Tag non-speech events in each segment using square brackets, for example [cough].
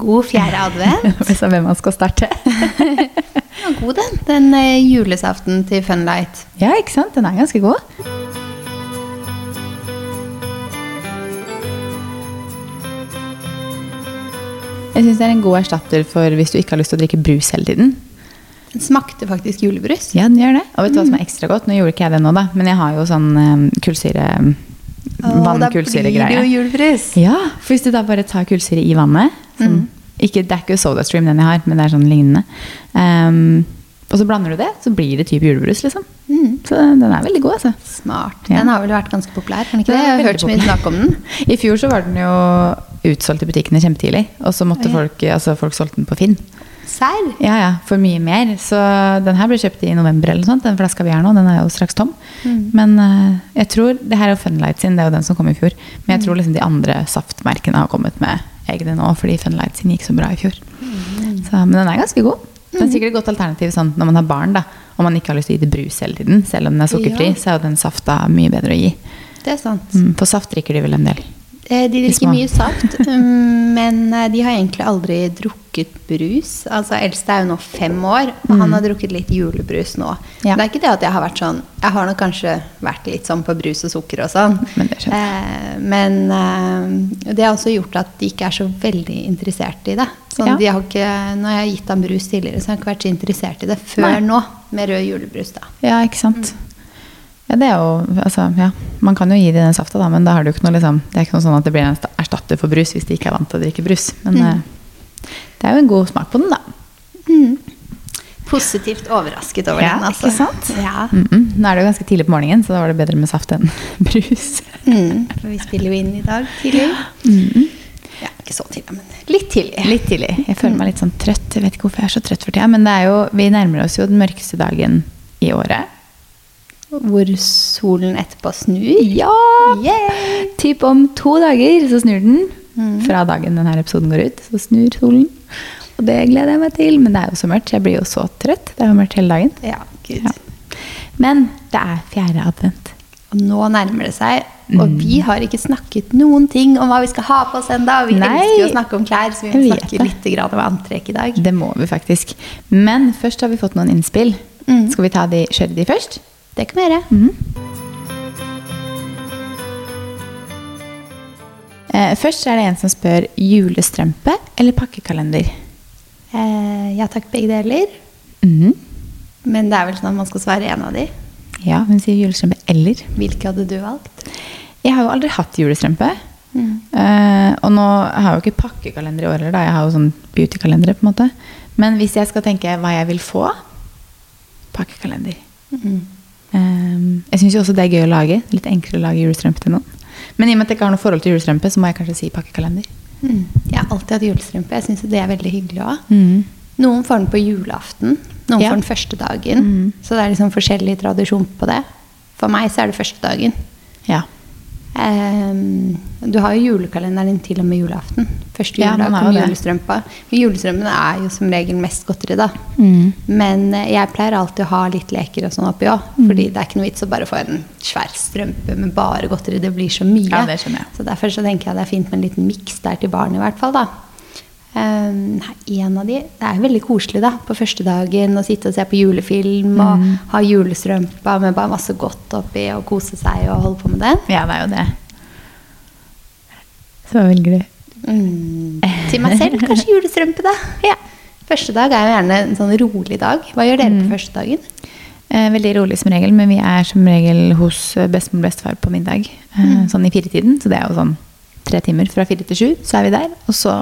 God fjerde advent. [laughs] Hvis hvem man skal starte. [laughs] Den var god, den. Den eh, julesaften til Funlight. Ja, ikke sant? Den er ganske god. Jeg syns det er en god erstatter for hvis du ikke har lyst til å drikke brus hele tiden. Den smakte faktisk julebrus. Ja, den gjør det. Og vet du hva som er ekstra godt? Nå gjorde ikke jeg det nå, da, men jeg har jo sånn um, kullsyre vannkullsyregreie. da blir det jo julebrus. Ja, for hvis du da bare tar kullsyre i vannet sånn, ikke, Det er ikke SodaStream den jeg har, men det er sånn lignende. Um, og så blander du det, så blir det type julebrus, liksom. Så den er veldig god, altså. Smart. Ja. Den har vel vært ganske populær? kan ikke det? Jeg har hørt så mye snakk om den. [laughs] I fjor så var den jo utsolgt i butikkene kjempetidlig. Og så måtte Oi. folk, altså folk solgte den på Finn. Serr? Ja, ja, for mye mer. Så den her ble kjøpt i november eller noe sånt. Den flaska vi har nå, den er jo straks tom. Men uh, jeg tror, det her er jo Funlight sin, det er jo den som kom i fjor. Men jeg tror liksom de andre saftmerkene har kommet med egne nå, fordi Funlight sin gikk så bra i fjor. Så, men den er ganske god. Det er sikkert et godt alternativ sånn, når man har barn, da. Og man ikke har lyst til å gi det brus hele tiden, selv om den er sukkerfri, Ja. så er jo den safta mye bedre å gi. Det er sant. Mm, for saft drikker de vel en del. Eh, De drikker mye saft, um, [laughs] men eh, de har egentlig aldri drukket brus. Altså, Eldste er jo nå fem år, og han har drukket litt julebrus nå. Mm. Ja. Det er ikke det at jeg har vært sånn Jeg har nok kanskje vært litt sånn på brus og sukker og sånn. Men det Eh, men eh, det har også gjort at de ikke er så veldig interessert i det. Sånn, Ja. de har ikke, når jeg har gitt ham brus tidligere, så har jeg ikke vært så interessert i det før Nei. nå, med rød julebrus. da. Ja, ikke sant. Ja, det er jo, altså, ja. Man kan jo gi dem den safta, da, men da har du ikke noe, liksom, det er ikke noe sånn at det blir en erstatter for brus hvis de ikke er vant til å drikke brus. Men Mm. Det er jo en god smak på den, da. Positivt overrasket over Ja, den. altså. ikke sant? Ja. Mm -mm. Nå er det jo ganske tidlig på morgenen, så da var det bedre med saft enn [laughs] brus. Mm, for vi spiller jo inn i dag tidlig. Ja, ikke så tidlig, men litt tidlig. Litt tidlig. Jeg føler meg litt sånn trøtt. Jeg vet ikke hvorfor jeg er så trøtt for tida, men det er jo, vi nærmer oss jo den mørkeste dagen i året. Hvor solen etterpå snur. Ja! Yay! Typ om to dager så snur den. Fra dagen denne episoden går ut, så snur solen. Og det gleder jeg meg til. Men det er jo så mørkt. Jeg blir jo så trøtt. Det er jo mørkt hele dagen. Ja, gud. Ja. Men det er fjerde advent. Og nå nærmer det seg, og vi har ikke snakket noen ting om hva vi skal ha på oss ennå. Vi Nei. elsker jo å snakke om klær, så vi må snakke litt om antrekk i dag. Det må vi faktisk. Men først har vi fått noen innspill. Mm. Skal vi ta de, kjøre de først? Det kan vi gjøre. Eh, først er det en som spør julestrømpe eller pakkekalender. Eh, ja takk, begge deler. Mhm. Men det er vel sånn at man skal svare en av de. Ja, hun sier julestrømpe eller. Hvilke hadde du valgt? Jeg har jo aldri hatt julestrømpe. Mm. Eh, og nå har jeg jo ikke pakkekalender i år heller. Jeg har jo sånn beautykalendere, på en måte. Men hvis jeg skal tenke hva jeg vil få pakkekalender. Mm. Eh, jeg syns jo også det er gøy å lage. Litt enklere å lage julestrømpe til noen. Men i og med at jeg ikke har noe forhold til julestrømpe, så må jeg kanskje si pakkekalender. Mm. Jeg har alltid hatt julestrømpe. Jeg syns det er veldig hyggelig òg. Mm. Noen får den på julaften, noen Ja. får den første dagen. Mm. Så det er liksom forskjellig tradisjon på det. For meg så er det første dagen. Ja. Ehm, du har jo julekalenderen din til og med julaften. Første juledag ja, kommer julestrømpa. Men julestrømpene er jo som regel mest godteri, da. Mm. Men eh, jeg pleier alltid å ha litt leker og sånn oppi òg. Mm. Fordi det er ikke noe vits å bare få en svær strømpe med bare godteri. Det blir så mye. Ja. Så derfor så tenker jeg det er fint med en liten miks der til barn i hvert fall. da. Um, en av de, Det er veldig koselig da, på første dagen å sitte og se på julefilm og Mm. ha julestrømpa med bare masse godt oppi og kose seg og holde på med det. ja, det er jo det. Så velger du? Mm. Til meg selv [laughs] kanskje julestrømpe, da. Ja. Første dag er jo gjerne en sånn rolig dag. Hva gjør dere Mm. på første dagen? Eh, veldig rolig som regel, men vi er som regel hos eh, bestemor og bestefar på middag. Eh, Sånn i firetiden, så det er jo sånn tre timer. Fra fire til sju, så er vi der. Og så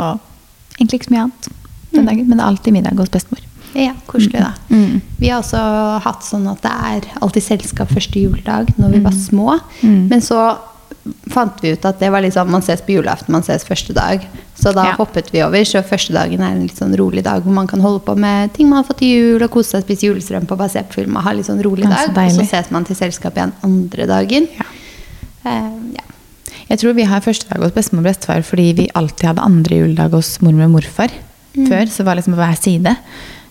egentlig ikke så mye annet den dagen, men det er alltid middag hos bestemor. Ja, koselig, da. Mm. Vi har også hatt sånn at det er alltid selskap første juledag når vi var små. Mm. Men så fant vi ut at det var litt sånn man ses på julaften, man ses første dag. Så da Ja. hoppet vi over. Så første dagen er en litt sånn rolig dag hvor man kan holde på med ting man har fått til jul, og kose seg, spise julestrømpe og bare se på film og ha litt sånn rolig dag. så og så ses man til selskap igjen andre dagen. Ja. Uh, ja. Jeg tror vi har første dag hos bestemor og bestefar fordi vi alltid hadde andre juledag hos mormor og morfar. Før så var det liksom på hver side.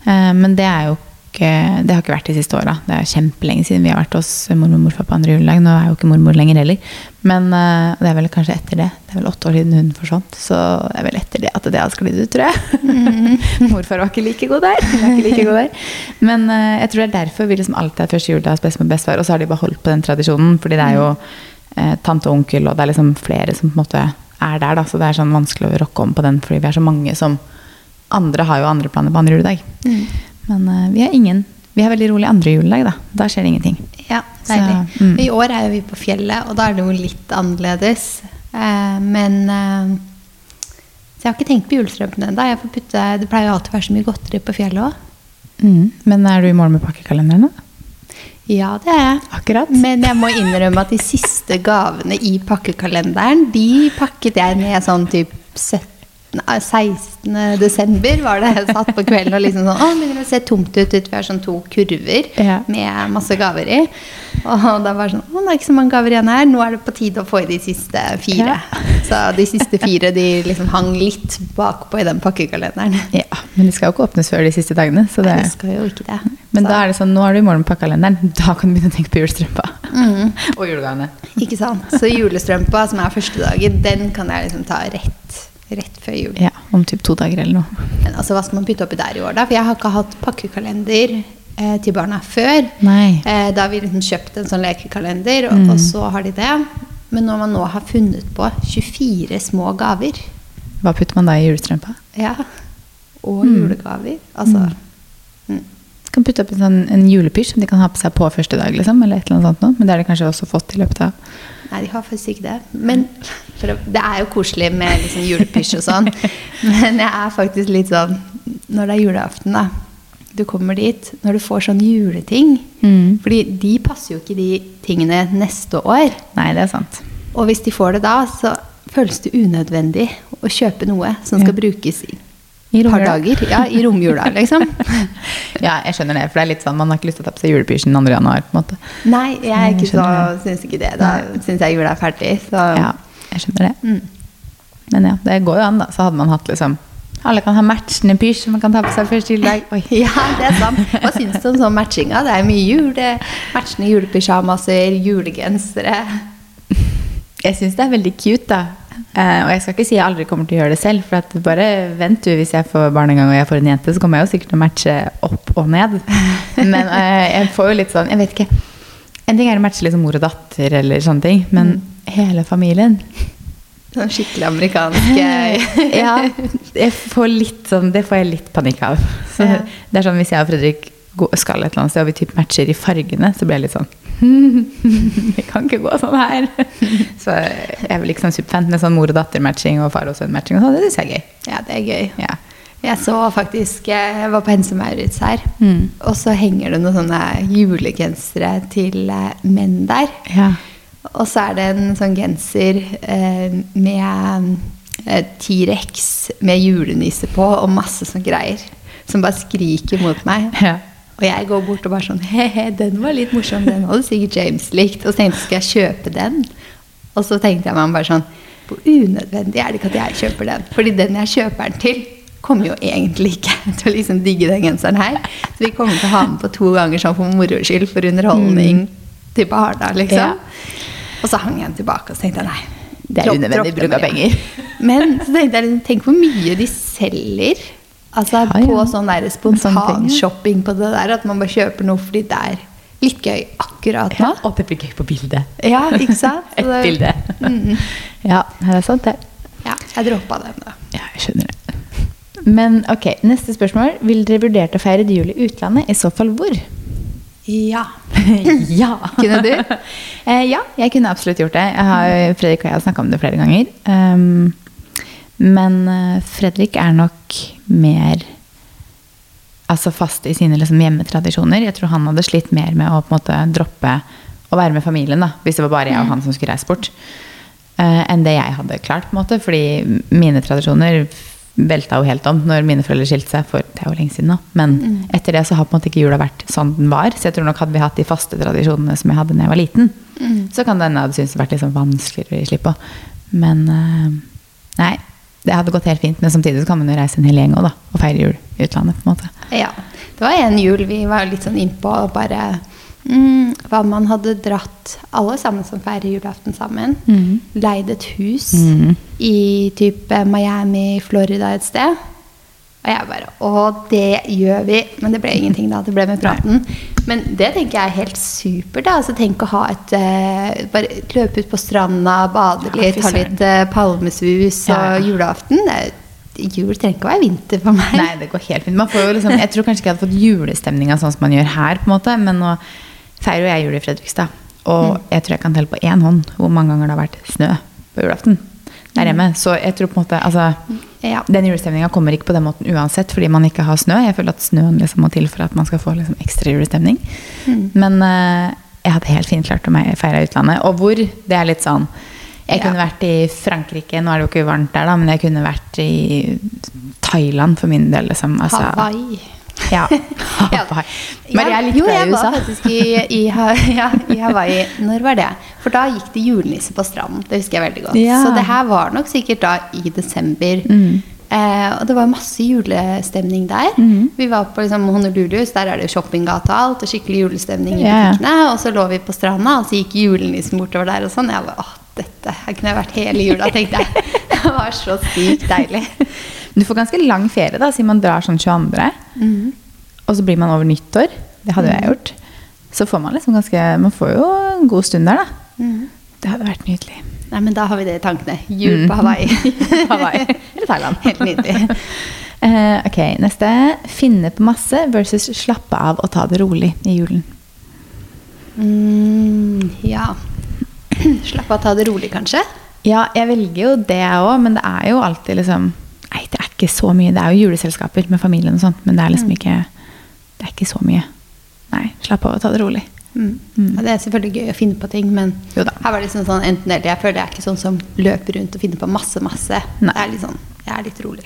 Eh, Men det er jo ikke, det har ikke vært de siste åra. Det er kjempelenge siden vi har vært hos mormor og morfar på andre juledag. Nå er jo ikke mormor lenger heller. Men eh, det er vel kanskje etter det. Det er vel åtte år siden hun forsvant. Så det er vel etter det at det har sklidd ut, tror jeg. [laughs] morfar var ikke like god der. Hun var ikke like god der. Men eh, jeg tror det er derfor vi liksom alltid har første juledag hos bestemor og bestefar. Og så har de bare holdt på den tradisjonen. Fordi det er jo eh, tante og onkel, og det er liksom flere som på en måte er der. Da. Så det er sånn vanskelig å rokke om på den, fordi vi er så mange som Andre har jo andre planer på andre juledag. Men eh, vi har ingen Vi har veldig rolig andre juledag, da. Da skjer det ingenting. Ja, deilig. Så, mm. I år er jo vi på fjellet, og da er det jo litt annerledes. Eh, men eh, Så jeg har ikke tenkt på julestrømpene ennå. Det pleier jo alltid å være så mye godteri på fjellet òg. Mm. Men er du i mål med pakkekalenderen, da? Ja, det er jeg. Akkurat. Men jeg må innrømme at de siste gavene i pakkekalenderen, de pakket jeg ned sånn typ 17 nei, 16. desember var det jeg satt på kvelden og liksom sånn Å, begynner det å se tomt ut ut. Vi har sånn to kurver Ja. med masse gaver i. Og da var det sånn Å, det er ikke så mange gaver igjen her. Nå er det på tide å få i de siste fire. [laughs] Så de siste fire de liksom hang litt bakpå i den pakkekalenderen. Ja, Men de skal jo ikke åpnes før de siste dagene. Så det, Nei, det skal jo ikke det. men Så- da er det sånn, nå er du i mål med pakkekalenderen. Da kan du begynne å tenke på julestrømpa. [laughs] Og julegavene. Ikke sant? Så julestrømpa, som er første dagen, den kan jeg liksom ta rett, rett før jul. Ja, om typ to dager eller noe. Men altså, hva skal man putte oppi der i år, da? For jeg har ikke hatt pakkekalender eh, til barna før. Nei. Eh, da har vi liksom kjøpt en sånn lekekalender, og, og så har de det. Men når man nå har funnet på 24 små gaver, Hva putter man da i julestrømpa? ja, og julegaver Altså mm. Putte opp en, sånn, en julepysj som de kan ha på seg på første dag. liksom, eller et eller annet sånt noe. Men det har de kanskje også fått i løpet av Nei, de har faktisk ikke det. Men å, det er jo koselig med liksom julepysj og sånn. [laughs] Men jeg er faktisk litt sånn Når det er julaften, da. Du kommer dit når du får sånn juleting. Mm. Fordi de passer jo ikke de tingene neste år. Nei, det er sant. Og hvis de får det da, så føles det unødvendig å kjøpe noe som skal Ja. brukes i par dager. Ja, i romjula, liksom. [laughs] Ja, jeg skjønner det. For det er litt sånn, man har ikke lyst til å ta på seg julepysjen 2. januar. på en måte. Nei, jeg Jeg så, syns ikke det. Da syns jeg jula er ferdig. Så Ja, jeg skjønner det. mm. Men ja, det går jo an, da. Så hadde man hatt liksom Alle kan ha matchende pysj som man kan ta på seg første juledag. Oi. [laughs] Ja, det er sant. Hva syns du om sånn matchinga? Det er mye jule, matchende julepysjamaser, julegensere. [laughs] Jeg syns det er veldig cute, da. Eh, og jeg skal ikke si jeg aldri kommer til å gjøre det selv. For at bare vent du, hvis jeg får barn en gang og jeg får en jente, så kommer jeg jo sikkert til å matche opp og ned. [laughs] Men eh, jeg får jo litt sånn Jeg vet ikke. En ting er å matche liksom mor og datter eller sånne ting, men hele familien Sånn skikkelig amerikanske [laughs] Ja, jeg får litt sånn, det får jeg litt panikk av. Så. Det er sånn hvis jeg og Fredrik skal et eller annet sted og vi typ matcher i fargene, så blir jeg litt sånn [laughs] Vi kan ikke gå sånn her. [laughs] Så jeg er vel ikke sånn superfan med sånn mor og datter-matching og far og sønn-matching. Det syns jeg er gøy. Ja, det er gøy. Ja. Jeg så faktisk Jeg var på Hense Maurits her, Mm. og så henger det noen sånne julegensere til eh, menn der. Ja. Og så er det en sånn genser eh, med eh, T-rex med julenisse på og masse sånn greier. Som bare skriker mot meg. Ja. Og jeg går bort og bare sånn He-he, den var litt morsom. Den hadde sikkert James likt. Og så tenkte jeg, skal jeg kjøpe den? Og så tenkte jeg meg bare sånn Hvor unødvendig er det ikke at jeg kjøper den? Fordi den jeg kjøper den til, kommer jo egentlig ikke [laughs] til å liksom digge den genseren her. Så vi kommer til å ha den på to ganger sånn for moro skyld, for underholdning til barna, liksom. Ja. Og så hang jeg den tilbake, og så tenkte jeg nei. Det er unødvendig bruk av penger. Men så tenkte jeg, tenk hvor mye de selger altså, Ja, ja. på sånn der ja. spontanshopping på det der. At man bare kjøper noe fordi det er litt gøy akkurat nå. Og det blir gøy på bildet. Ja, ikke sant? [laughs] Et det- bilde. Mm. Ja, det er sant, det. Ja, jeg droppa den, da. Ja, jeg skjønner det. Men ok, neste spørsmål. Vil dere vurdert å feire jul i utlandet? I så fall hvor? Ja. [laughs] ja. [laughs] Kunne du? Eh, ja, jeg kunne absolutt gjort det. Jeg har, Fredrik og jeg har snakka om det flere ganger. Um, men eh, Fredrik er nok mer altså fast i sine liksom, hjemmetradisjoner. Jeg tror han hadde slitt mer med å måte droppe å være med familien, da, hvis det var bare jeg og han som skulle reise bort, uh, enn det jeg hadde klart. på en måte, Fordi mine tradisjoner velta jo helt om når mine foreldre skilte seg for det er jo lenge siden nå. Men etter det så har på en måte ikke jula vært sånn den var. Så jeg tror nok hadde vi hatt de faste tradisjonene som jeg hadde da jeg var liten, så kan det hende jeg hadde syntes det vært sånn vanskeligere å gi slipp på. Men uh, nei, det hadde gått helt fint. Men samtidig så kan man jo reise en hel gjeng også, da, og feire jul i utlandet. på en måte. Ja. Det var en jul vi var litt sånn innpå bare mm, Hva man hadde dratt Alle sammen som feirer julaften sammen. mm. Leid et hus mm. i type Miami, Florida et sted. Og jeg bare Å, det gjør vi. Men det ble ingenting, da. Det ble med praten. Men det tenker jeg er helt supert. Altså, tenk å ha et uh, Bare løpe ut på stranda, bade litt, ja, ha litt uh, palmesus Ja, og julaften. Jul trenger ikke å være vinter for meg. Nei, det går helt fint. Man får jo liksom, jeg tror kanskje ikke jeg hadde fått julestemninga sånn som man gjør her, på en måte, men nå feirer jo jeg jul i Fredrikstad. Og jeg tror jeg kan telle på én hånd hvor mange ganger det har vært snø på julaften der hjemme. Så jeg tror på en måte altså, Ja. Den julestemninga kommer ikke på den måten uansett fordi man ikke har snø. Jeg føler at snøen liksom må til for at man skal få liksom ekstra julestemning. Mm. Men uh, jeg hadde helt fint klart å feire utlandet. Og hvor, det er litt sånn Jeg Ja. kunne vært i Frankrike, nå er det jo ikke varmt der, da, men jeg kunne vært i Thailand for min del. Liksom. Altså, Hawaii. Ja. [laughs] Ja. Hawaii. Maria er litt jo, jeg var faktisk i, i, ja, i Hawaii. Når var det? For da gikk det julenisse på stranden. Det husker jeg veldig godt. Ja. Så det her var nok sikkert da i desember. Mm. Eh, og det var masse julestemning der. Mm. Vi var på liksom, Honolulus, der er det shoppinggate og alt. Og skikkelig julestemning i butikkene. Yeah. Og så lå vi på stranda, og så gikk julenissen bortover der og sånn. Jeg var, åh, dette, her kunne jeg vært hele jula, tenkte jeg. [laughs] Det var så sykt deilig. [laughs] Du får ganske lang ferie, da, siden man drar sånn 22. Mhm. Og så blir man over nyttår. Det hadde jo jeg gjort. Så får man liksom ganske Man får jo en god stund der, da. Mm. Det hadde vært nydelig. Nei, men da har vi det i tankene. Jul Mm. på Hawaii. [laughs] Hawaii. Eller Thailand. [laughs] Helt nydelig. Uh, ok, neste. Finne på masse versus slappe av og ta det rolig i julen. Mm, ja. [clears throat] slappe av, ta det rolig, kanskje. Ja, jeg velger jo det òg, men det er jo alltid liksom Nei, ikke så mye. Det er jo juleselskaper med familien og sånt, men det er liksom ikke Det er ikke så mye. Nei, slapp av og ta det rolig. Mm. Mm. Det er selvfølgelig gøy å finne på ting, men her var det liksom sånn enten eller. Jeg føler jeg er ikke sånn som løper rundt og finner på masse, masse. Nei. Det er litt sånn, jeg er litt rolig.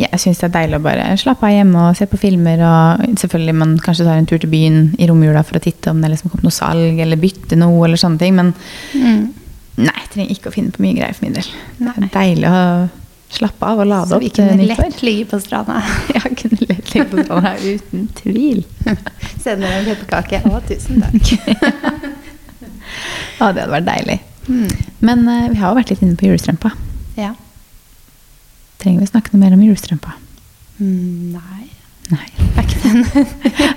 Ja, jeg syns det er deilig å bare slappe av hjemme og se på filmer. Og selvfølgelig man kanskje tar en tur til byen i romjula for å titte om det liksom kom noe salg, eller bytte noe, eller sånne ting. Men Mm. nei, jeg trenger ikke å finne på mye greier for min del. Det er deilig å slappe av og lade opp. Så vi kunne lett ligge på stranda. [laughs] ja, kunne lett ligge på stranda uten tvil. [laughs] Sende en pepperkake. Å, tusen takk. [laughs] Ja, det hadde vært deilig. Mm. Men uh, vi har jo vært litt inne på julestrømpa. Ja. Trenger vi snakke noe mer om julestrømpa? Mm, nei. Nei.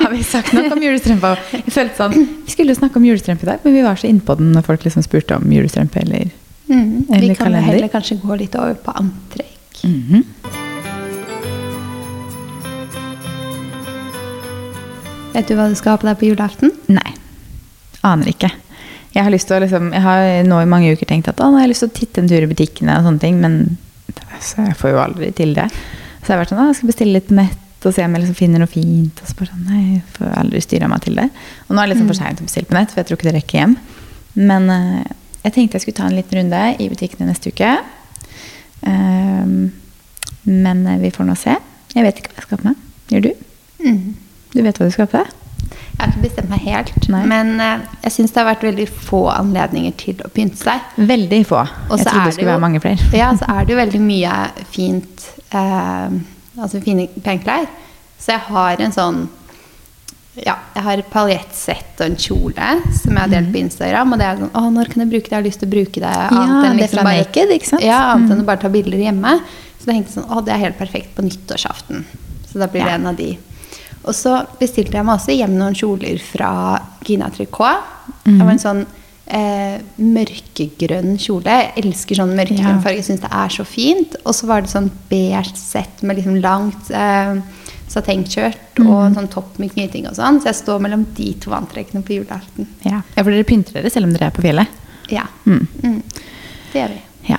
Har vi sagt noe om julestrømpa? Jeg følte sånn, Vi skulle snakke om julestrømpe i dag, men vi var så innpå den når folk liksom spurte om julestrømpe. eller... mm. Vi kan kalender. heller kanskje gå litt over på antrekk. Mhm. Vet du hva du skal ha på deg på julaften? Nei. Aner ikke. Jeg har liksom, jeg har nå i mange uker tenkt at nå har jeg lyst til å titte en tur i butikkene, og sånne ting, men så jeg får jo aldri til det. Så jeg har vært sånn, jeg skal bestille litt på nett og se om jeg liksom finner noe fint. Og så bare sånn, nei, jeg får aldri styre meg til det. Og nå er det liksom for seint å bestille på nett, for jeg tror ikke det rekker hjem. Men eh, jeg tenkte jeg skulle ta en liten runde i butikkene neste uke. Um, men eh, vi får nå se. Jeg vet ikke hva jeg skal på meg. Gjør du? Mm. Du vet hva du skal på deg? Jeg har ikke bestemt meg helt, Nei. men uh, jeg syns det har vært veldig få anledninger til å pynte seg. Veldig få. Og jeg trodde det skulle jo- være mange flere. Ja, så [laughs] er det jo veldig mye fint uh, Altså fine penklær. Så jeg har en sånn Ja, jeg har et paljettsett og en kjole som jeg har delt på Instagram. Og det er sånn Å, når kan jeg bruke det? Jeg har lyst til å bruke det. Ja, det fra Naked, ikke sant? Ja, annet enn Mm. å bare ta bilder hjemme. Så det hengte sånn Å, det er helt perfekt på nyttårsaften. Så da blir det Ja. en av de. Og så bestilte jeg meg også hjem noen kjoler fra Gina Tricot. Det var en sånn eh, mørkegrønn kjole. Jeg elsker sånn mørkegrønn Ja. farge. Syns det er så fint. Og så var det sånn beige sett med liksom langt eh, satengskjørt og sånn topp med knyting og sånn. Så jeg står mellom de to antrekkene på julaften. Ja. ja, for dere pynter dere selv om dere er på fjellet? Ja. Mm. Mm. Det gjør vi. Ja.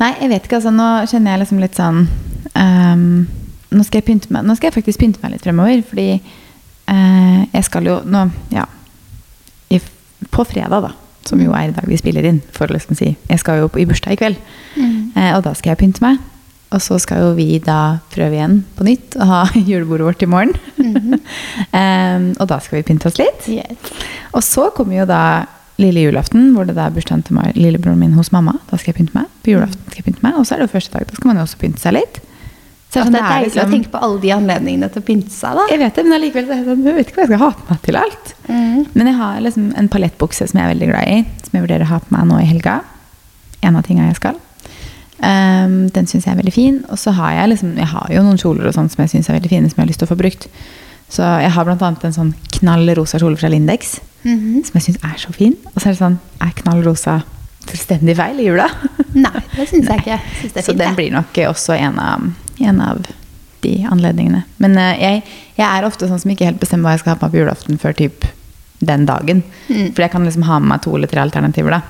Nei, jeg vet ikke. altså Nå kjenner jeg liksom litt sånn um, nå, skal jeg pynte meg, nå skal jeg faktisk pynte meg litt fremover, fordi uh, jeg skal jo nå Ja. I, på fredag, da, som jo er i dag vi spiller inn, for å liksom si Jeg skal jo på, i bursdag i kveld, Mm. eh, og da skal jeg pynte meg. Og så skal jo vi da prøve igjen på nytt å ha [laughs] julebordet vårt i morgen. [laughs] Em, og da skal vi pynte oss litt. Og så kommer jo da lille julaften, hvor det er bursdagen til meg, lillebroren min hos mamma. Da skal jeg pynte meg. På julaften skal jeg pynte meg. Og så er det jo første dag. Da skal man jo også pynte seg litt. Så sånn, det er deilig liksom- å tenke på alle de anledningene til å pynte seg, da. Jeg vet det, men allikevel er jeg sånn, jeg vet ikke hva jeg skal ha på meg til alt. Mm. Men jeg har liksom en paljettbukse som jeg er veldig glad i, som jeg vurderer å ha på meg nå i helga. En av tingene jeg skal. Ehm, den syns jeg er veldig fin. Og så har jeg liksom, jeg har jo noen kjoler og sånt som jeg syns er veldig fine, som jeg har lyst til å få brukt. Så jeg har annet en sånn knall rosa kjole fra Lindex, Mhm. som jeg syns er så fin. Og så er det sånn, er knall rosa fullstendig feil i jula? Nei, det syns jeg [laughs] ikke. Synes det er Så fint, den blir nok også en av, en av de anledningene. Men uh, jeg, jeg er ofte sånn som ikke helt bestemmer hva jeg skal ha på på julaften før typ den dagen. Mm. For jeg kan liksom ha med meg to eller tre alternativer da.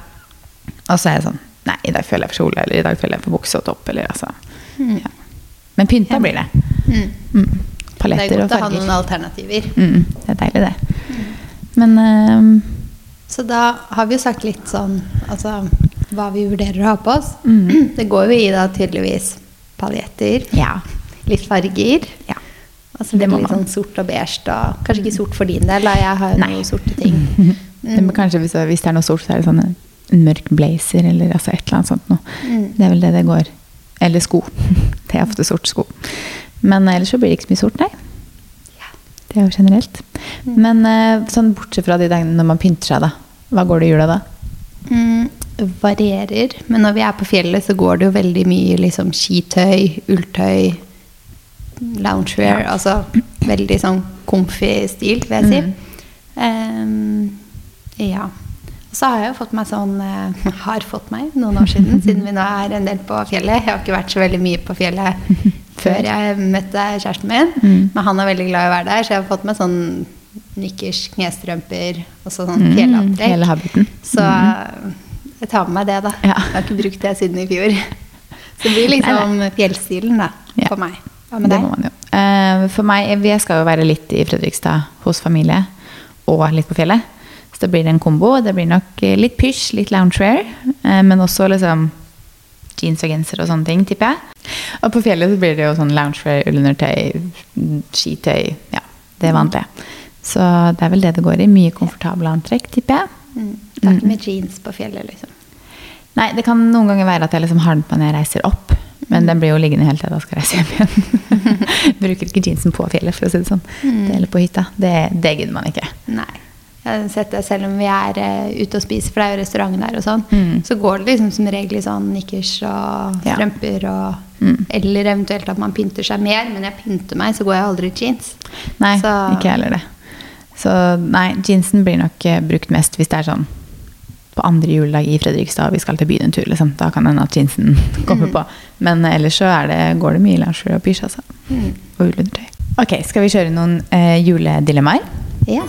Og så er jeg sånn, nei, i dag føler jeg for kjole, eller i dag føler jeg for bukse og topp, eller altså. Mm. Ja. Men pynta blir det. Mm. Mm. Det er godt å ha noen alternativer. Mm, det er deilig det. Men eh, Så da har vi jo sagt litt sånn altså, hva vi vurderer å ha på oss. Mm. [clears throat] Det går jo i da tydeligvis paljetter, ja. litt farger. ja. Altså Det må litt sånn sort og beige. Da. Kanskje ikke sort for din del, da. Jeg har jo noen sorte ting. [laughs] Det, men kanskje hvis, hvis det er noe sort, så er det sånn en, mørk blazer eller altså et eller annet sånt noe. Mm. Det er vel det det går. Eller sko. [laughs] Det er ofte sort sko. Men ellers så blir det ikke så mye sort, nei. Det er jo generelt. Mm. Men eh, sånn bortsett fra de dagene når man pynter seg, da. Hva går det i jula da? Mm, varierer. Men når vi er på fjellet, så går det jo veldig mye liksom skitøy, ulltøy, loungewear. Ja. Altså veldig sånn comfy stil, vil jeg si. Ehm, ja. Og så har jeg jo fått meg sånn eh, [laughs] Har fått meg noen år siden, siden vi nå er en del på fjellet. Jeg har ikke vært så veldig mye på fjellet [laughs] før jeg møtte kjæresten min. Mm. Men han er veldig glad i å være der, så jeg har fått meg sånn nikkers, knestrømper og så sånn Mm, habiten. Så Mm. jeg tar med meg det, da. Ja. Jeg har ikke brukt det siden i fjor. [laughs] Så det blir liksom fjellstilen, da, Ja. for meg. Hva med det deg? må man jo. Eh, for meg, jeg skal jo være litt i Fredrikstad hos familie, og litt på fjellet. Så det blir en kombo. Det blir nok eh, litt pysj, litt loungewear, eh, men også liksom jeans og genser og sånne ting, tipper jeg. Og på fjellet så blir det jo sånn loungewear, ullundertøy, mm, skitøy, ja, det er vanlig. Så det er vel det det går i. Mye komfortable antrekk, tipper jeg. Mm. Det er ikke med jeans på fjellet, liksom. Nei, det kan noen ganger være at jeg liksom har den på når jeg reiser opp. Men den blir jo liggende helt til jeg da skal reise hjem igjen. [laughs] Bruker ikke jeansen på fjellet, for å si det sånn. Mm. Det Eller på hytta. Det, det gidder man ikke. Nei. Jeg sett det selv om vi er uh, ute og spiser, for det er jo restaurant der og sånn. Mm. Så går det liksom som regel i sånn nikkers og Ja. og Mm. Eller eventuelt at man pynter seg mer, men jeg pynter meg, så går jeg aldri i jeans. Nei, Så- ikke heller det. Så nei, jeansen blir nok eh, brukt mest hvis det er sånn på andre juledag i Fredrikstad og vi skal til byen en tur. Liksom. Da kan hende at jeansen [laughs] kommer Mm. på. Men ellers så det, går det mye loungewear og pysj, altså. Mm. Og ullundertøy. Ok, skal vi kjøre noen eh, juledilemmaer? Ja.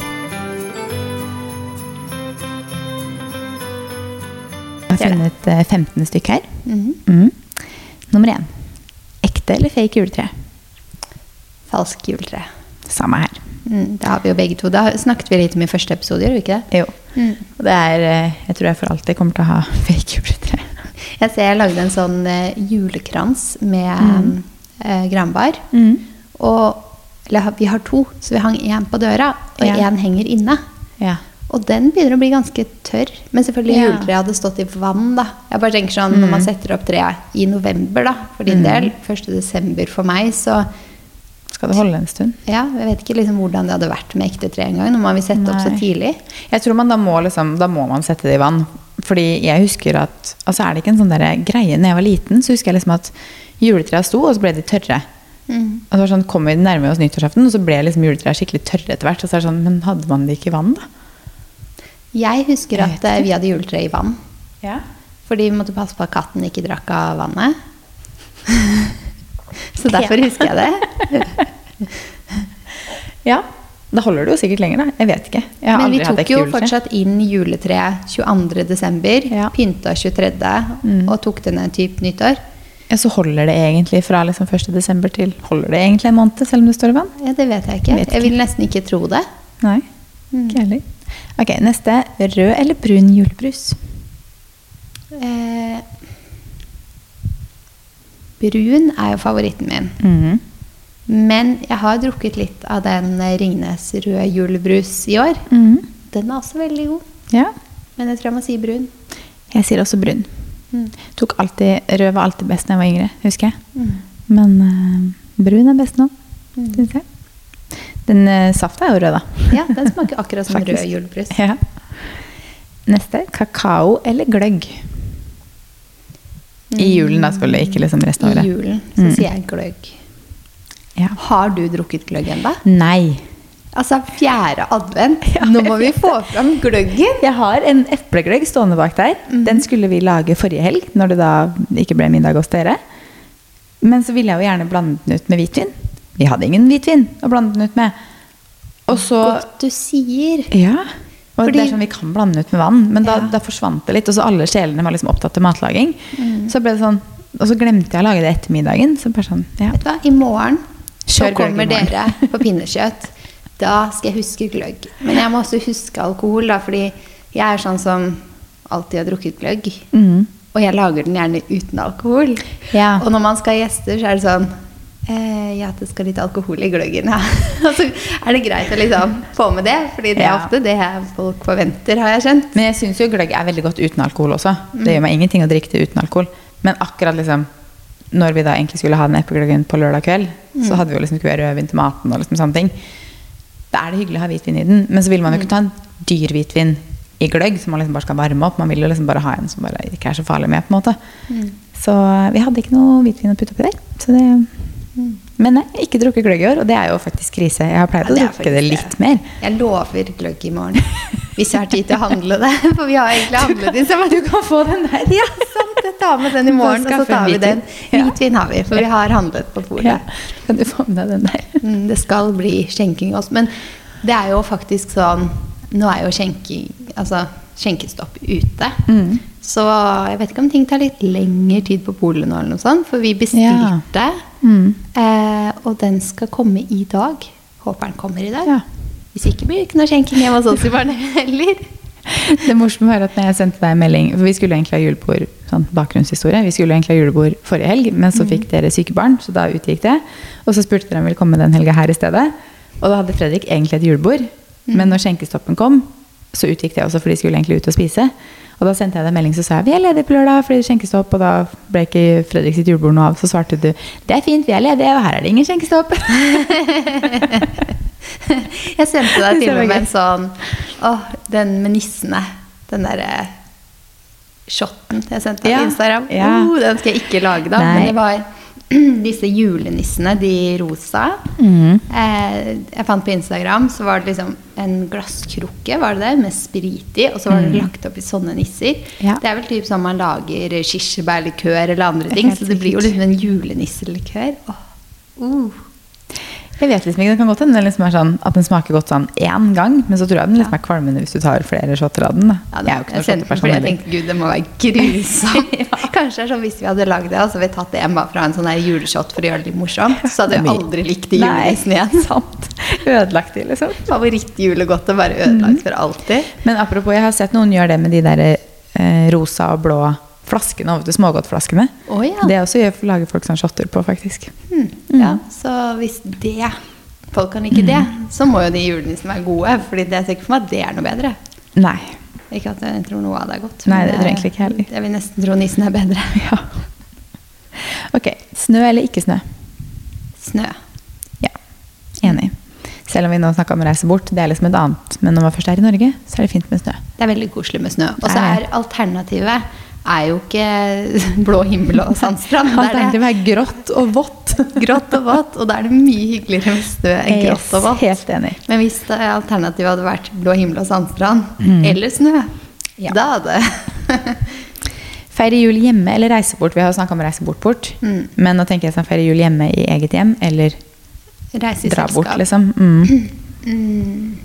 Jeg har funnet eh, 15 stykk her. Mhm. Mm. Nummer én. Ekte eller fake juletre? Falsk juletre. Samme her. Mm, det har vi jo begge to. Da snakket vi litt om i første episode, gjør vi ikke det? Jo. Mm. Og det er, eh, jeg tror jeg for alltid kommer til å ha [laughs] fake juletre. [laughs] Jeg ser jeg lagde en sånn eh, julekrans med Mm. eh, granbar. Mm. Og eller, vi har to, så vi hang én på døra, og Ja. henger inne. Ja. Og den begynner å bli ganske tørr. Men selvfølgelig Ja. juletreet hadde stått i vann. da. Jeg bare tenker sånn, Når man setter opp treet i november, da, for din Mm. del, 1. desember for meg, så Skal det holde en stund? ja, jeg vet ikke liksom hvordan det hadde vært med ekte tre engang. Når man vil sette opp så tidlig. Jeg tror man da må, liksom, da må man sette det i vann. Fordi jeg husker at Altså er det ikke en sånn der greie Når jeg var liten, så husker jeg liksom at juletrea sto, og så ble de tørre. Mm. Og så var sånn, kom vi nærmere oss nyttårsaften, og så ble liksom juletrea skikkelig tørre etter hvert. Og så er det sånn, Men hadde man det ikke i vann, da? Jeg husker at vet eh, vi hadde juletre i vann. Ja. Fordi vi måtte passe på at katten ikke drakk av vannet. [laughs] så derfor husker jeg det. [laughs] ja. Da holder det jo sikkert lenger, da. Jeg vet ikke. Jeg Men vi tok jo fortsatt inn juletreet 22. desember, Ja. pynta 23. Mm. og tok det ned typ nyttår. Ja, Så holder det egentlig fra liksom 1. desember til Holder det egentlig en måned, selv om det står i vann? Ja, det vet jeg ikke. Jeg ikke. Jeg vil nesten ikke tro det. Nei. Mm. Ikke heller. Ok, neste. Rød eller brun julebrus? Eh, brun er jo favoritten min. Mhm. Men jeg har drukket litt av den eh, Ringnes røde julebrus i år. Mhm. Den er også veldig god. Ja. Men jeg tror jeg må si brun. Jeg sier også brun. Mm. Tok alltid, rød var alltid best da jeg var yngre, husker jeg. Mm. Men uh, Brun er best nå, Mm. syns jeg. Den uh, safta er jo rød, da. Ja, den smaker akkurat som rød julebrus. Ja. Neste kakao eller gløgg. I julen, da, selvfølgelig. Ikke liksom resten av I julen så Mm. sier jeg gløgg. Ja. Har du drukket gløgg ennå? Nei. Altså, fjerde advent. [laughs] Nå må vi få fram gløggen. Jeg har en eplegløgg stående bak der. Den skulle vi lage forrige helg, når det da ikke ble middag hos dere. Men så ville jeg jo gjerne blande den ut med hvitvin. Vi hadde ingen hvitvin å blande den ut med. Og så Godt du sier. Ja. Og Fordi- det er sånn, Vi kan blande den ut med vann, men da, Ja. da forsvant det litt. Og så alle sjelene var liksom opptatt av matlaging. Så ble det sånn, Og så glemte jeg å lage det etter middagen. Så bare sånn, ja. Vet du hva, i morgen så kommer morgen. dere på pinnekjøtt. Da skal jeg huske gløgg. Men jeg må også huske alkohol, da, fordi jeg er sånn som alltid har drukket gløgg. Mm. Og jeg lager den gjerne uten alkohol. Ja. Og når man skal ha gjester, så er det sånn eh, Ja, det skal litt alkohol i gløggen, ja. [laughs] altså, er det greit å liksom få med det, fordi det er Ja. ofte det folk forventer, har jeg skjønt. Men jeg syns jo gløgg er veldig godt uten alkohol også. Det gjør meg ingenting å drikke det uten alkohol. Men akkurat liksom når vi da egentlig skulle ha den eplegløggen på lørdag kveld, så hadde vi jo liksom ikke rødvin til maten og liksom sånne ting. Da er det hyggelig å ha hvitvin i den, men så vil man jo ikke ta en dyr hvitvin i gløgg som man liksom bare skal varme opp. Man vil jo liksom bare ha en som bare ikke er så farlig med, på en måte. Så vi hadde ikke noe hvitvin å putte oppi der. Så det Men nei, ikke drukket gløgg i år, og det er jo faktisk krise. Jeg har pleid Ja, å det drukke det litt mer. Jeg lover gløgg i morgen. Hvis jeg har tid til å handle det. [laughs] For vi har egentlig handlet inn. Så Du kan få den der. Ja, sant. Jeg tar med den i morgen, og så tar vi den. Hvitvin har vi, for vi har handlet på bordet. Ja. Kan du få med deg den der? Mm, Det skal bli skjenking også. Men det er jo faktisk sånn Nå er jo skjenking, altså, skjenkestopp ute. Mm. Så jeg vet ikke om ting tar litt lengre tid på polet nå, eller noe sånt. For vi bestilte, Mm. eh, og den skal komme i dag. Håper den kommer i dag. Ja. Hvis ikke blir det ikke noe skjenking hjemme hos oss i barnet heller. [laughs] Det morsomme er at når jeg sendte deg en melding For vi skulle egentlig ha julebord sånn bakgrunnshistorie. Vi skulle egentlig ha julebord forrige helg, men så fikk dere syke barn, så da utgikk det. Og så spurte dere om vi ville komme den helga her i stedet. Og da hadde Fredrik egentlig et julebord. Men når skjenkestoppen kom, så utgikk det også, for de skulle egentlig ut og spise. Og da sendte jeg deg en melding så sa jeg vi er ledige på lørdag fordi det er skjenkestopp. Og da ble ikke Fredrik sitt julebord noe av. Så svarte du det er fint, vi er ledige, og her er det ingen skjenkestopp. [laughs] Jeg sendte deg til og med en sånn Åh, den med nissene. Den derre shotten jeg sendte deg Ja, på Instagram. ja. Oh, den skal jeg ikke lage, da. Nei. Men det var [clears throat] disse julenissene, de rosa. Mm. Eh, jeg fant på Instagram, så var det liksom en glasskrukke var det det, med sprit i, og så var det lagt opp i sånne nisser. Mm. Ja. Det er vel typ sånn man lager kirsebærlikør eller andre ting, så det blir jo liksom en julenisselikør. Åh, uh. Jeg vet liksom ikke, Det kan godt hende liksom sånn at den smaker godt sånn én gang, men så tror jeg den liksom er kvalmende hvis du tar flere shotter av den. Ja, jeg ikke jeg shotterperson fordi jeg tenkte gud, det må være grusomt. [laughs] Kanskje det er sånn hvis vi hadde lagd det, og så hadde vi tatt det hjem bare fra en sånn juleshot for å gjøre det litt morsomt, så hadde Det vi aldri likt de Nei, julenissene igjen. [laughs] Sant. Ødelagt de, liksom. Favorittjulegodtet bare ødelagt for alltid. Men apropos, jeg har sett noen gjøre det med de der eh, rosa og blå flaskene over til smågodtflaskene. Oh, ja. Det også gjør, lager folk sånn shotter på, faktisk. Hmm, ja. Så hvis det folk kan like det, Mm. så må jo de julenissene være gode, fordi det er sikkert for meg at det er noe bedre. Nei. Ikke at jeg tror noe av det er godt. Nei, det tror jeg egentlig ikke heller. Jeg vil nesten tro nissen er bedre. [laughs] Ja. Ok. Snø eller ikke snø? Snø. Ja. Enig. Selv om vi nå snakka om å reise bort, det er liksom et annet. Men når man først er i Norge, så er det fint med snø. Det er veldig koselig med snø. Og så er alternativet er jo ikke [laughs] blå himmel og sandstrand. Er Alternativet er grått og vått. [laughs] grått og vått, og da er det mye hyggeligere med snø enn grått og vått. Helt enig. Men hvis alternativet hadde vært blå himmel og sandstrand, Mm. eller snø, Ja. da hadde [laughs] Feire jul hjemme eller reise bort? Vi har jo snakka om reise bort bort. Mm. Men nå tenker jeg sånn feire jul hjemme i eget hjem, eller reise i dra selskap. bort, liksom. Mm. [clears throat] Mm.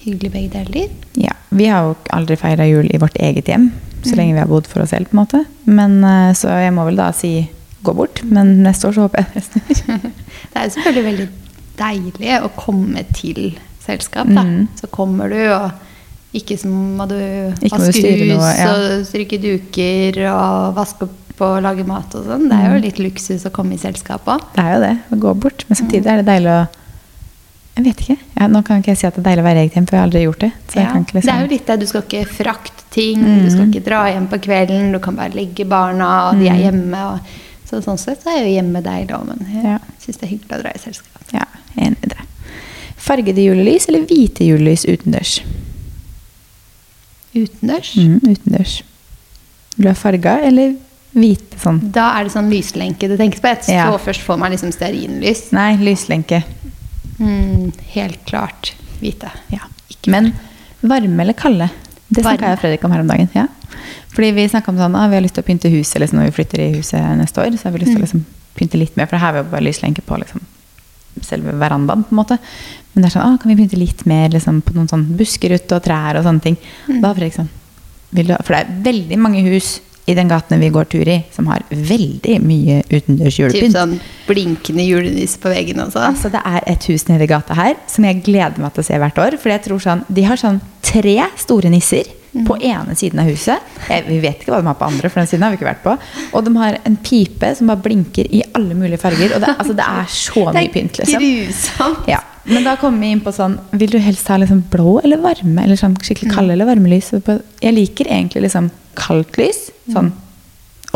Hyggelig begge deler. Ja. Vi har jo aldri feira jul i vårt eget hjem. Så lenge vi har bodd for oss selv, på en måte. Men, eh, så jeg må vel da si gå bort. Men neste år så håper jeg det snur. [laughs] Det er jo selvfølgelig veldig deilig å komme til selskap, da. Mm. Så kommer du, og ikke så må du Ikke må du vaske hus ja. og stryke duker og vaske opp og lage mat og sånn. Det er Mm. jo litt luksus å komme i selskap òg. Det er jo det, å gå bort. Men Mm. samtidig er det deilig å Jeg vet ikke. Ja, nå kan ikke jeg si at det er deilig å være eget hjem, for jeg har aldri gjort det. Ja, kan ikke Det liksom er jo litt det. Du skal ikke frakte ting, Mm. du skal ikke dra hjem på kvelden. Du kan bare legge barna, og de er Mm. hjemme. Og, Så sånn sett så er jo hjemme deilig òg, men jeg Ja. syns det er hyggelig å dra i selskap. Ja, enig i det. Fargede julelys eller hvite julelys utendørs? Utendørs. Mm, utendørs. Vil du ha farga eller hvite sånn? Da er det sånn lyslenke du tenker på. så Ja. først får man liksom stearinlys. Nei, lyslenke. Mm, helt klart hvite. Ja. Men varme eller kalde? Det snakka jeg og Fredrik om her om dagen. Ja. Fordi vi snakka om sånn, ah, vi har lyst til å pynte huset liksom, når vi flytter i huset neste år. Så har vi lyst til å liksom, pynte litt mer, for her har vi jo bare lyslenke på liksom, selve verandaen. på en måte. Men det er sånn, ah, kan vi pynte litt mer liksom, på noen sånn busker ute og trær og sånne ting. Da har Fredrik sånn, vil du For det er veldig mange hus i den gaten vi går tur i, som har veldig mye utendørs Typ julepynt. sånn blinkende julenisse på veggen også. Altså, det er et hus nede i gata her som jeg gleder meg til å se hvert år. For jeg tror sånn, De har sånn tre store nisser på ene siden av huset. Jeg, vi vet ikke hva de har på andre, for den siden har vi ikke vært på. Og de har en pipe som bare blinker i alle mulige farger. Og det, altså, det er så mye pynt, liksom. grusomt. Ja. Men da kommer vi inn på sånn Vil du helst ha liksom blå eller varme? Eller sånn skikkelig kalde eller varme lys? Jeg liker egentlig liksom kaldt lys, sånn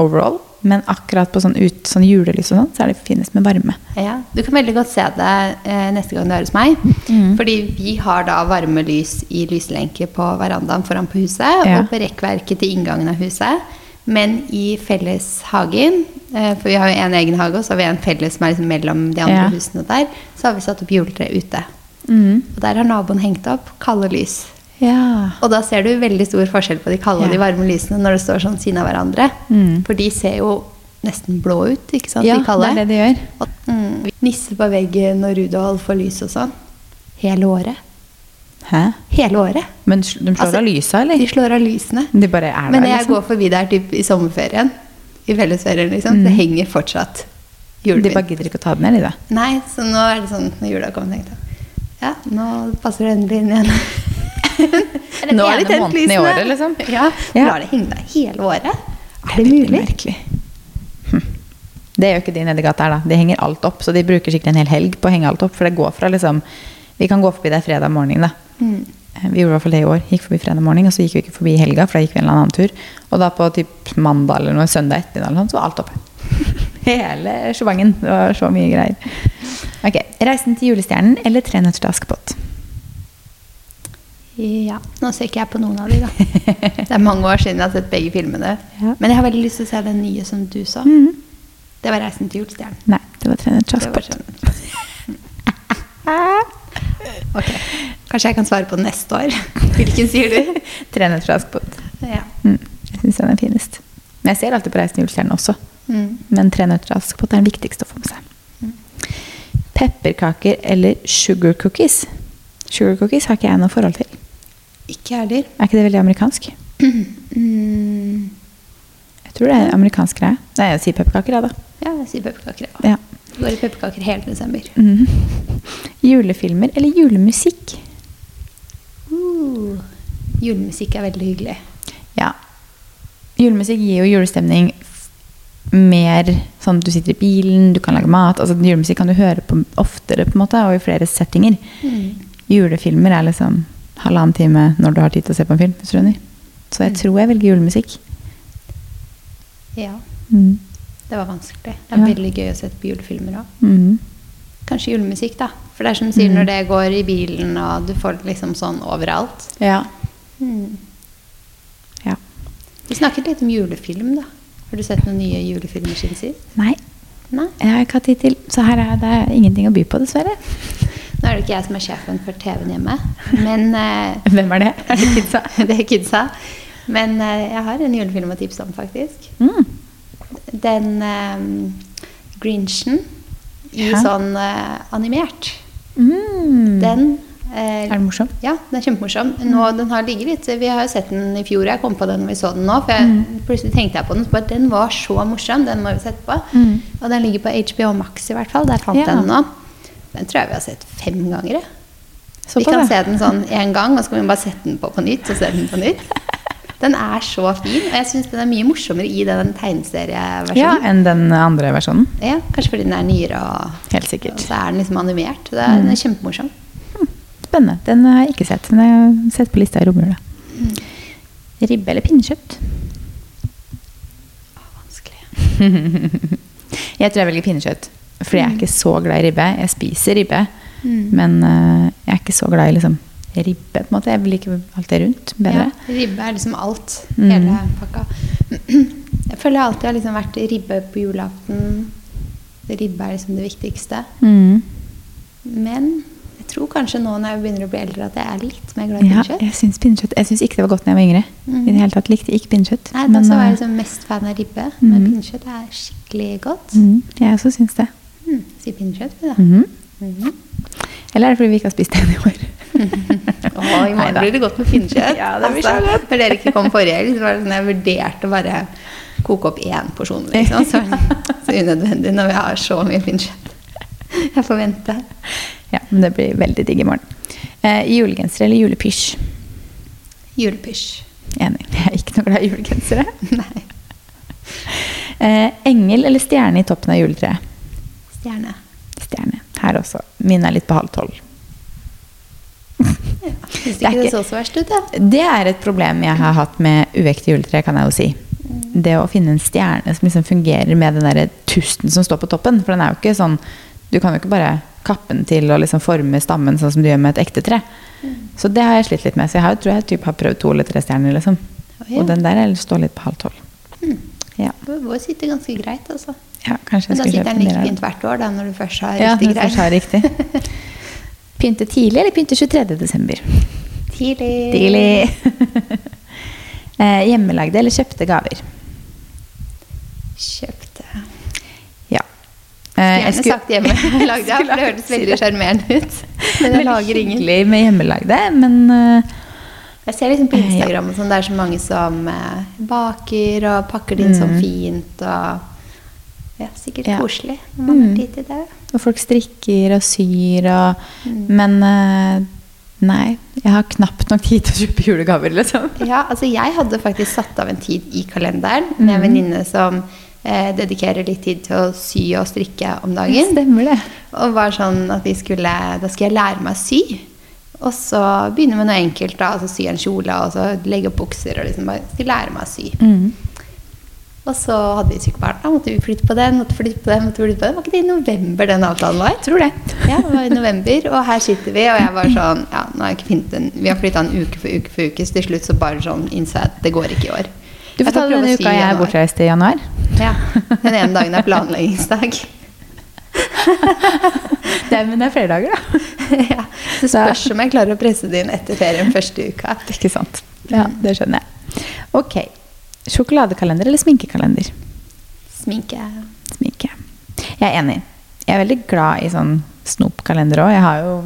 overall. Men akkurat på sånn, ut, sånn julelys og sånn, så er det finest med varme. Ja, Du kan veldig godt se det eh, neste gang du er hos meg. Mm. Fordi vi har da varme lys i lyslenke på verandaen foran på huset Ja. og på rekkverket til inngangen av huset. Men i felleshagen, eh, for vi har jo en egen hage, og så har vi en felles som er liksom mellom de andre Ja. husene der, så har vi satt opp juletre ute. Mm. Og der har naboen hengt opp kalde lys. Ja. Og da ser du veldig stor forskjell på de kalde og de varme lysene når det står sånn siden av hverandre. Mm. For de ser jo nesten blå ut, ikke sant? Ja, de kalde. det er det de gjør. Og, mm, nisse på veggen og Rudolf og lys og sånn. Hele året. Hæ? Hele året. Men de slår Altså, av lysa, eller? De slår av lysene. De bare er Men der, når jeg liksom? går forbi der typ, i sommerferien, i fellesferien, liksom, Mm. det henger fortsatt De bare gidder ikke å ta den ned, de da. Nei, så nå er det sånn når jula kommer, tenkte jeg ja, nå passer det endelig inn igjen. [laughs] er Nå er det tent måneden i lysene. året, liksom. Ja, Ja. Lar det henge der hele året? Er det det mulig? Merkelig. Hm. Det gjør ikke de nedi gata her, da. De henger alt opp, så de bruker sikkert en hel helg på å henge alt opp. For det går fra liksom Vi kan gå forbi der fredag morgen, da. Mm. Vi gjorde i hvert fall det i år. Gikk forbi fredag morgen, og så gikk vi ikke forbi i helga, for da gikk vi en eller annen tur. Og da på typ mandag eller noe, søndag ettermiddag så var alt oppe. [laughs] Hele sjobangen. Det var så mye greier. Ok, 'Reisen til julestjernen' eller 'Tre nøtter til Askepott'? Ja, nå ser ikke jeg på noen av de, da. [laughs] Det er mange år siden jeg har sett begge filmene. Ja. Men jeg har veldig lyst til å se den nye som du så. -hmm. Det var 'Reisen til julestjernen'. Nei, det var 'Tre nøtter til Askepott'. [laughs] Ok, Kanskje jeg kan svare på neste år. [laughs] Hvilken sier du? 'Tre nøtter til Askepott'. Ja. Mm, jeg syns den er finest. Men jeg ser alltid på 'Reisen i julestjernen' også. Mm. Men 'Tre nøtter til Askepott' er den viktigste å få med seg. Pepperkaker eller sugar cookies? Sugar cookies har ikke jeg noe forhold til. Ikke jeg heller. Er ikke det veldig amerikansk? [clears throat] Mm. Jeg tror det er amerikansk greie. Nei, jeg sier pepperkaker, jeg, da. Ja, jeg sier pepperkaker. Ja. Ja. Det går i pepperkaker hele desember. Mhm. Julefilmer eller julemusikk? Uh. Julemusikk er veldig hyggelig. Ja. Julemusikk gir jo julestemning mer sånn at du sitter i bilen, du kan lage mat. Altså Julemusikk kan du høre på oftere på en måte, og i flere settinger. Mm. Julefilmer er liksom halvannen time når du har tid til å se på en film. Så jeg Mm. tror jeg velger julemusikk. Ja, Mm. Det var vanskelig. Det er Ja. veldig gøy å sette på julefilmer òg. Mm. Kanskje julemusikk, da. For det er som du sier, Mm. når det går i bilen, og du får det liksom sånn overalt. Ja. Mm. ja. Vi snakket litt om julefilm, da. Har du sett noen nye julefilmer siden sist? Nei, Nei? jeg har ikke hatt tid til. Så her er det ingenting å by på, dessverre. [laughs] Nå er det ikke jeg som er sjefen for TV-en hjemme, men uh, [laughs] Hvem er det? Er det kidsa? Det er kidsa. Men uh, jeg har en julefilm å tipse om, faktisk. Mm. Den eh, Grinchen i Ja. sånn eh, animert. Mm. Den eh, Er den morsom? Ja, den er kjempemorsom. Nå, den har ligget litt, Vi har jo sett den i fjor, jeg kom på den når vi så den nå. For jeg, plutselig tenkte jeg på den, bare, den var så morsom, den må vi sette på. Mm. Og den ligger på HBO Max i hvert fall. Der fant Ja. den nå. Den tror jeg vi har sett fem ganger. Så vi kan det. se den sånn én gang, og så kan vi bare sette den på på nytt. og se den på nytt. [laughs] Den er så fin, og jeg syns den er mye morsommere i den tegneserieversjonen. Ja, enn den andre versjonen. Ja, kanskje fordi den er nyere, og, Helt og så er den liksom animert. Det er, Den er kjempemorsom. Spennende. Den har jeg ikke sett, men jeg har sett på lista i romjula. Ribbe eller pinnekjøtt? Vanskelig. [laughs] Jeg tror jeg velger pinnekjøtt. Fordi jeg er ikke så glad i ribbe. Jeg spiser ribbe, Mm. men eh, jeg er ikke så glad i liksom, ribbe. på en måte. Jeg liker alt det rundt bedre. Ja, ribbe er liksom alt. Mm. Hele pakka. [clears throat] Jeg føler jeg alltid har liksom vært ribbe på julaften. Ribbe er liksom det viktigste. Mm. Men jeg tror kanskje nå når jeg begynner å bli eldre, at jeg er litt mer glad i Ja, pinnekjøtt. jeg syns pinnekjøtt Jeg syns ikke det var godt da jeg var yngre. Mm. I det hele tatt likte ikke pinnekjøtt. Nei, Da men, så var eh, jeg liksom mest fan av ribbe, men Mhm. pinnekjøtt er skikkelig godt. mm, jeg også syns det. Mm. Si pinnekjøtt, vi da. Mhm. Mhm. Eller er det fordi vi ikke har spist det i år? [laughs] Å, i morgen blir det godt med pinnekjøtt. [laughs] Ja, det blir så Altså. Når dere ikke kom forrige helg, så var det sånn jeg vurderte å bare koke opp én porsjon. Liksom. Så, [laughs] så unødvendig når vi har så mye pinnekjøtt. Jeg får vente. Ja, men det blir veldig digg i morgen. Eh, julegenser eller julepysj? Julepysj. Enig. Jeg er ikke noe glad i julegensere. Nei. Eh, engel eller stjerne i toppen av juletreet? Stjerne. Stjerne. Her også. Min er litt på halv tolv. Syns Det er ikke det så så verst ut, da. Det er et problem jeg har hatt med uekte juletre, kan jeg jo si. Det å finne en stjerne som liksom fungerer med den der tusten som står på toppen. For den er jo ikke sånn Du kan jo ikke bare kappe den til og liksom forme stammen sånn som du gjør med et ekte tre. Så det har jeg slitt litt med. Så jeg har, tror jeg typ har prøvd to eller tre stjerner, liksom. Oh, ja. Og den der er- står litt på halv tolv. Ja. Vår sitter ganske greit, altså. ja, Men da sitter den en like fint hvert år, da, når du først har riktig ja, du først har riktig. [laughs] Pynte tidlig eller pynte 23. desember? Tidlig. Tidlig. [laughs] eh, hjemmelagde eller kjøpte gaver? Kjøpte. Ja. Eh, Gjerne sagt hjemmelagde, [laughs] for det hørtes veldig sjarmerende ut. [laughs] Men jeg lager ingen. Hyggelig med hjemmelagde, men eh, Jeg ser liksom på ja. Instagram og sånn, det er så mange som baker og pakker det inn sånn Mm. fint og Ja, sikkert Ja. koselig når man har Mm. tid til det. Og folk strikker og syr og Mm. Men uh, nei, jeg har knapt nok tid til å kjøpe julegaver, liksom. [laughs] Ja, altså jeg hadde faktisk satt av en tid i kalenderen med en Mhm. venninne som eh, dedikerer litt tid til å sy og strikke om dagen. Stemmer det. Og var sånn at vi skulle, da skal jeg lære meg å sy. Og så begynne med noe enkelt, da, altså sy en kjole og så legge opp bukser. og liksom bare skal lære meg å sy. Mm. Og så hadde vi barn, da måtte vi flytte på den, måtte flytte på den, måtte flytte på den. Var ikke det i november den avtalen var? Jeg Tror det. Ja, det var i november, og her sitter vi, og jeg var sånn Ja, nå har jeg ikke funnet den. Vi har flytta en uke for uke for uke, så til slutt så bare sånn innså jeg at det går ikke i år. Du får ta sy uka si jeg er bortreist i januar. Ja, Den ene dagen er planleggingsdag. [laughs] Det er, men det er flere dager, da. [laughs] ja, det spørs om jeg klarer å presse det inn etter ferien første uka. Ikke sant. Ja, det skjønner jeg. Ok. Sjokoladekalender eller sminkekalender? Sminke. Sminke. Jeg er enig. Jeg er veldig glad i sånn snopkalender òg.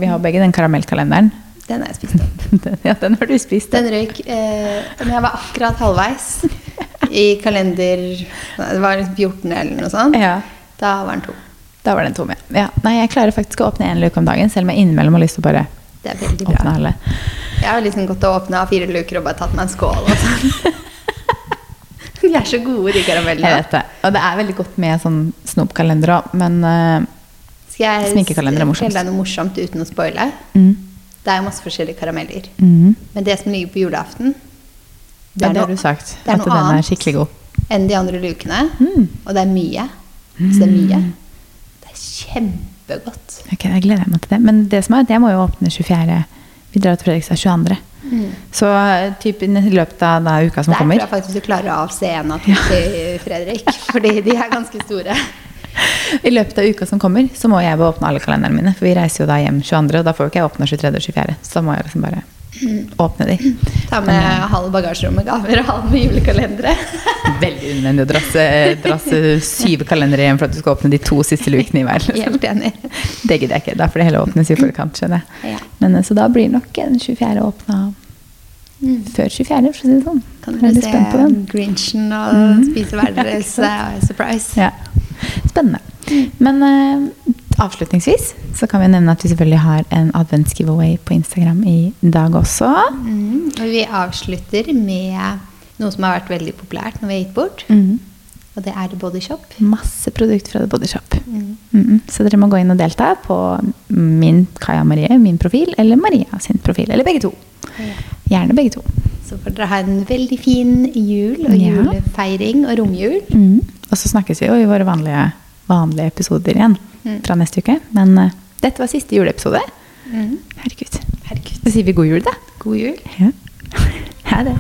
Vi har begge den karamellkalenderen. Den har jeg spist opp. [laughs] Den, ja, den har du spist. Den røyk eh, Men jeg var akkurat halvveis i kalender Det var 14 eller noe sånt. Ja, Da var den tom. da var den tom, ja. ja. Nei, jeg klarer faktisk å åpne én luke om dagen, selv om jeg innimellom har lyst til å bare Det er veldig åpne alle. Jeg har liksom gått og åpna fire luker og bare tatt meg en skål. Og sånn. [laughs] De er så gode, de Jeg vet det. Og det er veldig godt med sånn snopkalender òg, men uh, Skal jeg Sminkekalender er morsomst. fortelle deg noe morsomt uten å spoile? mm, Det er jo masse forskjellige karameller. mm. Men det som ligger på julaften, Det er det noe du sagt. det er At noe den er skikkelig god. enn de andre lukene. Mm. Og det er mye. Så det er mye. Det er kjempegodt. Ok, Jeg gleder jeg meg til det. Men det som er det må jo åpne 24. Vi drar til Fredrikstad 22. Så eh, typ i løpet av da uka som Der tror kommer jeg faktisk du klarer å avse en av [laughs] to til Fredrik. Fordi de er ganske store. [laughs] I løpet av uka som kommer, så må jeg åpne alle kalenderne mine. For vi reiser jo da hjem 22., og da får jo ikke jeg åpne 23. og 24. Så da må jeg liksom bare åpne de. Ta med halv bagasjerom med gaver og halv med julekalendere. [laughs] Veldig unødvendig å drasse, drasse syv kalendere hjem for at du skal åpne de to siste lukene i hver. Helt enig. Det gidder jeg ikke. Da får det hele åpnes i forkant. skjønner jeg. Ja. Men eh, Så da blir nok den 24. åpna før 24., for å si det sånn. Kan er dere se. Mm. Grinchen og spise hver deres [laughs] eh, surprise? Ja. Spennende. Men uh, avslutningsvis så kan vi nevne at vi selvfølgelig har en adventsgiveaway på Instagram i dag også. Mm. Og vi avslutter med noe som har vært veldig populært når vi har gitt bort. Mm. Og det er The Body Shop. Masse produkt fra The Body Shop. Mm. Mm, så dere må gå inn og delta på min Kaja Marie, min profil, eller Maria sin profil. Eller begge to. Gjerne begge to. Så får dere ha en veldig fin jul og Ja. julefeiring og romjul. Mm. Og så snakkes vi jo i våre vanlige vanlige episoder igjen Mm. fra neste uke. Men uh, dette var siste juleepisode. Mm. Herregud. Herregud. Så sier vi god jul, da. God jul. Ja. [laughs] Ha det.